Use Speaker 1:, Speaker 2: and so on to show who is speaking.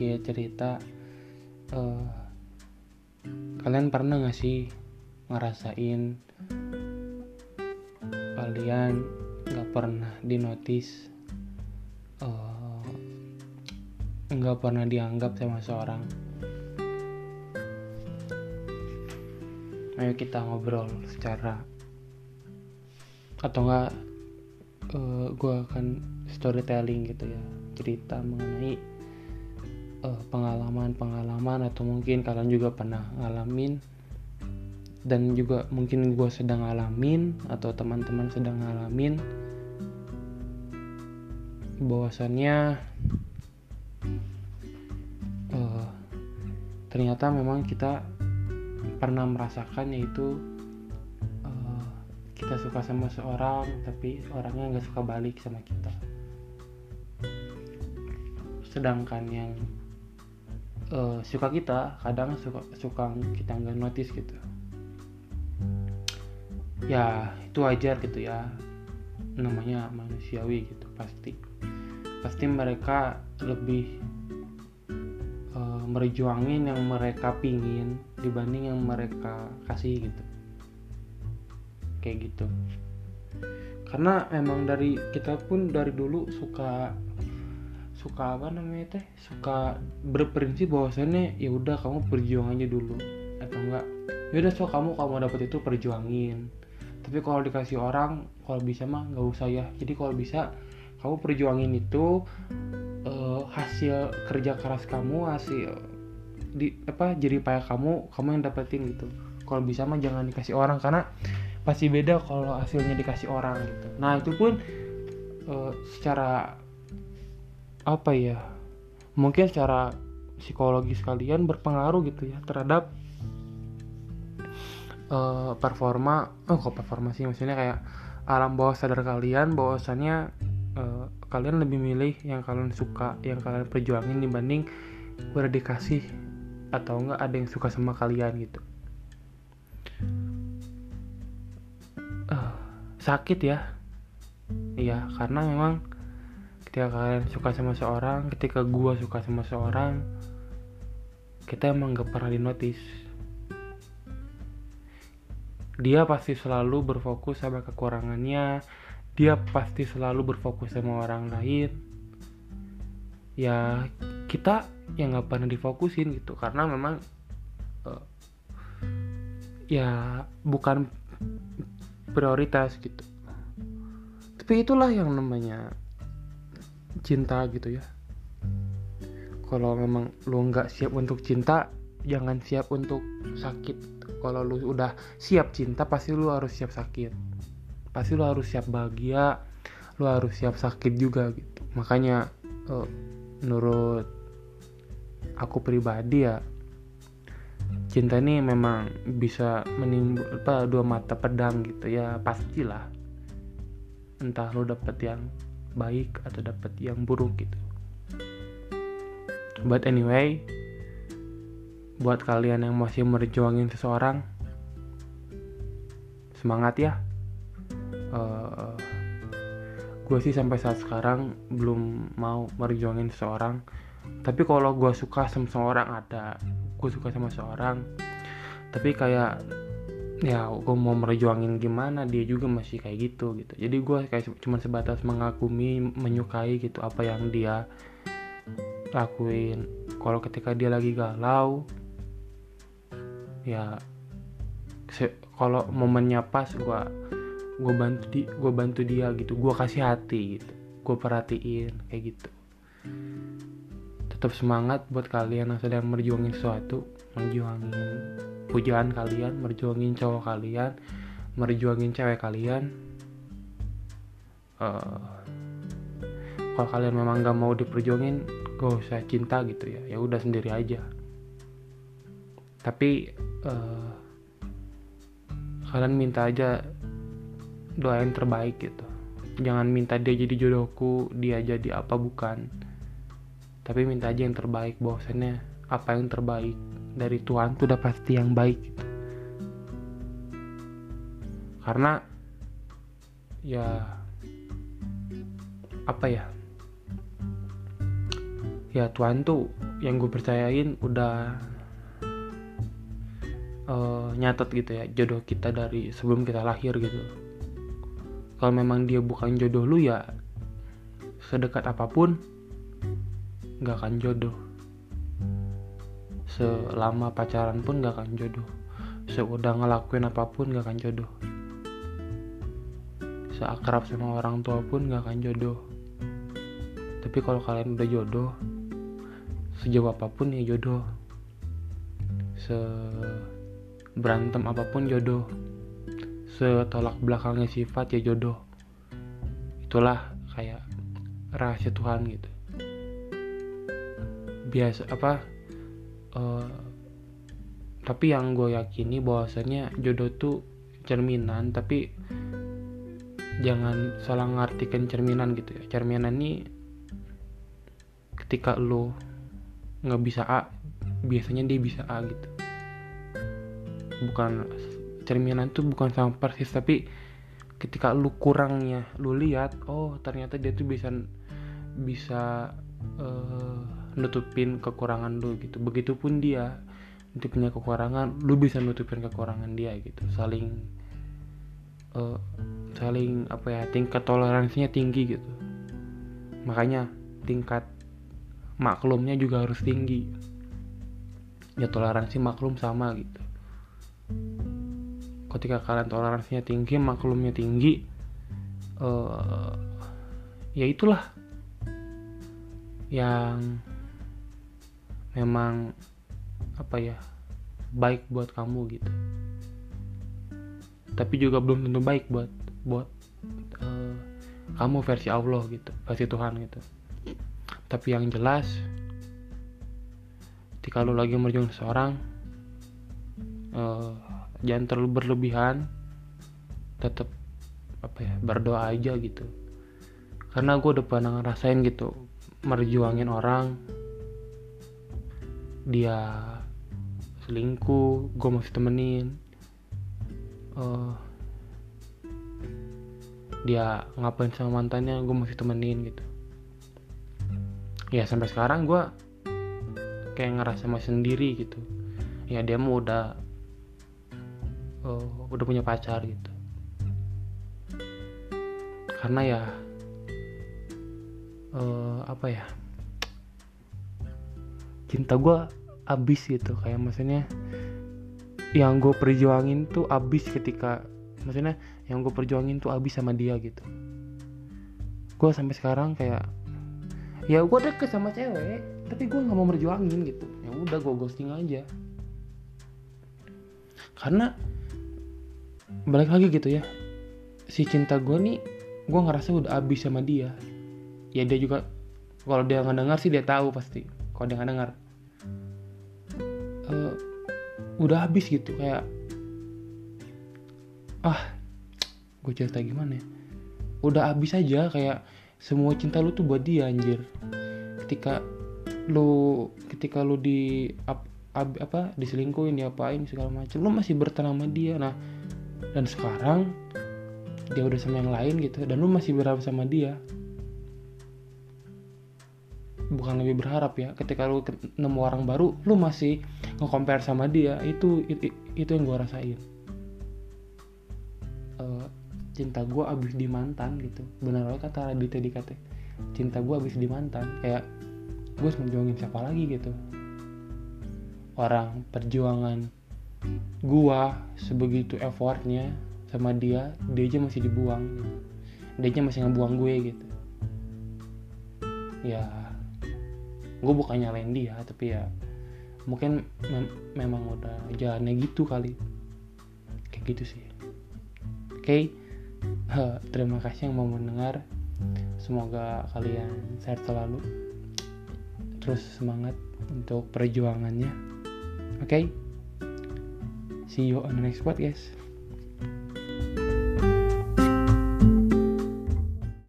Speaker 1: sedikit cerita uh, kalian pernah gak sih ngerasain kalian nggak pernah dinotis uh, nggak pernah dianggap sama seorang? Ayo kita ngobrol secara atau enggak uh, eh, gue akan storytelling gitu ya cerita mengenai pengalaman-pengalaman atau mungkin kalian juga pernah ngalamin dan juga mungkin gue sedang ngalamin atau teman-teman sedang ngalamin bahwasannya uh, ternyata memang kita pernah merasakan yaitu kita suka sama seorang tapi orangnya nggak suka balik sama kita. Sedangkan yang uh, suka kita kadang suka suka kita nggak notice gitu. Ya itu wajar gitu ya. Namanya manusiawi gitu pasti. Pasti mereka lebih uh, merjuangin yang mereka pingin dibanding yang mereka kasih gitu. Kayak gitu. Karena emang dari kita pun dari dulu suka suka apa namanya teh? Suka berprinsip bahwasannya ya udah kamu berjuang aja dulu. Atau enggak ya udah so kamu kamu dapat itu perjuangin. Tapi kalau dikasih orang kalau bisa mah nggak usah ya. Jadi kalau bisa kamu perjuangin itu uh, hasil kerja keras kamu hasil di apa jadi payah kamu kamu yang dapetin gitu. Kalau bisa mah jangan dikasih orang karena pasti beda kalau hasilnya dikasih orang gitu. Nah itu pun uh, secara apa ya mungkin secara psikologis kalian berpengaruh gitu ya terhadap uh, performa oh kok performa sih? Maksudnya kayak alam bawah sadar kalian bahwasannya uh, kalian lebih milih yang kalian suka yang kalian perjuangin dibanding udah dikasih atau enggak ada yang suka sama kalian gitu. Sakit ya. Iya karena memang ketika kalian suka sama seorang ketika gua suka sama seorang kita emang gak pernah dinotis. Dia pasti selalu berfokus sama kekurangannya dia pasti selalu berfokus sama orang lain. Ya kita yang nggak pernah difokusin gitu karena memang uh, ya bukan prioritas gitu. Tapi itulah yang namanya cinta gitu ya. Kalau memang lu nggak siap untuk cinta jangan siap untuk sakit. Kalau lu udah siap cinta pasti lu harus siap sakit. Pasti lu harus siap bahagia lu harus siap sakit juga gitu. Makanya uh, menurut aku pribadi ya cinta ini memang bisa menimbul apa dua mata pedang gitu ya pastilah. Entah lo dapet yang baik atau dapet yang buruk gitu. But anyway buat kalian yang masih merjuangin seseorang semangat ya. Uh, gue sih sampai saat sekarang belum mau merjuangin seseorang. Tapi kalau gue suka sama seseorang ada gue suka sama seorang tapi kayak ya gue mau merjuangin gimana dia juga masih kayak gitu gitu. Jadi gue kayak cuma sebatas mengagumi menyukai gitu apa yang dia lakuin. Kalau ketika dia lagi galau ya kalau momennya pas gue gue bantu di gue bantu dia gitu. Gue kasih hati gitu. Gue perhatiin kayak gitu. Tetap semangat buat kalian yang sedang berjuangin sesuatu merjuangin pujaan kalian merjuangin cowok kalian merjuangin cewek kalian uh, kalau kalian memang gak mau diperjuangin gak usah cinta gitu ya. Ya udah sendiri aja. Tapi uh, kalian minta aja doa yang terbaik gitu. Jangan minta dia jadi jodohku dia jadi apa bukan. Tapi minta aja yang terbaik bahwasannya apa yang terbaik dari Tuhan tuh udah pasti yang baik gitu. karena ya apa ya? Ya Tuhan tuh yang gue percayain udah uh, nyatet gitu ya jodoh kita dari sebelum kita lahir gitu. Kalau memang dia bukan jodoh lu ya sedekat apa pun nggak akan jodoh selama pacaran pun nggak akan jodoh. Seudah ngelakuin apa pun nggak akan jodoh. Seakrab sama orang tua pun nggak akan jodoh. Tapi kalau kalian udah jodoh sejauh apa pun ya jodoh. Se berantem apa pun jodoh. Setolak belakangnya sifat ya jodoh. Itulah kayak rahasia Tuhan gitu. Biasa apa uh, tapi yang gue yakini bahwasanya jodoh tuh cerminan tapi jangan salah ngartikan cerminan gitu ya. Cerminan ini ketika lo nggak bisa A biasanya dia bisa A gitu. Bukan cerminan tuh bukan sama persis tapi ketika lu kurangnya lu lihat oh ternyata dia tuh bisa bisa uh, nutupin kekurangan lu gitu. Begitupun dia dia punya kekurangan lu bisa nutupin kekurangan dia gitu. Saling uh, saling apa ya tingkat toleransinya tinggi gitu. Makanya tingkat maklumnya juga harus tinggi. Ya toleransi maklum sama gitu. Ketika kalian toleransinya tinggi maklumnya tinggi uh, ya itulah yang memang apa ya baik buat kamu gitu. Tapi juga belum tentu baik buat buat uh, kamu versi Allah gitu versi Tuhan gitu. Tapi yang jelas ketika lu lagi merjung seseorang uh, jangan terlalu berlebihan tetap apa ya berdoa aja gitu. Karena gue udah pernah ngerasain gitu merjuangin orang dia selingkuh gue masih temenin. Uh, dia ngapain sama mantannya gue masih temenin gitu. Ya sampai sekarang gue kayak ngerasa masih sendiri gitu. Ya dia mau udah uh, udah punya pacar gitu. Karena ya uh, apa ya cinta gue abis gitu. Kayak maksudnya yang gue perjuangin tuh abis ketika maksudnya yang gue perjuangin tuh abis sama dia gitu. Gue sampai sekarang kayak ya gue deket sama cewek tapi gue nggak mau berjuangin gitu. Ya udah gue ghosting aja. Karena balik lagi gitu ya si cinta gue nih gue ngerasa udah abis sama dia. Ya dia juga kalau dia nggak dengar sih dia tahu pasti kalau dia nggak dengar uh, udah habis gitu kayak ah gue cerita gimana ya? Udah habis aja kayak semua cinta lu tuh buat dia anjir. Ketika lu ketika lu di ap, ab, apa diselingkuhin diapain segala macam lu masih bertenang sama dia. Nah dan sekarang dia udah sama yang lain gitu dan lu masih berharap sama dia bukan lebih berharap ya. Ketika lu nemu orang baru lu masih nge-compare sama dia itu itu, itu yang gue rasain. Uh, cinta gue abis di mantan gitu. Benar loh kata Raditya dikata cinta gue abis di mantan. Kayak gue harus menjuangin siapa lagi gitu. Orang perjuangan gue sebegitu effortnya sama dia dia aja masih dibuang. Dia aja masih ngebuang gue gitu. Ya gue bukan nyalain dia tapi ya mungkin mem memang udah jalannya gitu kali kayak gitu sih oke okay? terima kasih yang mau mendengar semoga kalian sehat selalu terus semangat untuk perjuangannya oke okay? see you on the next podcast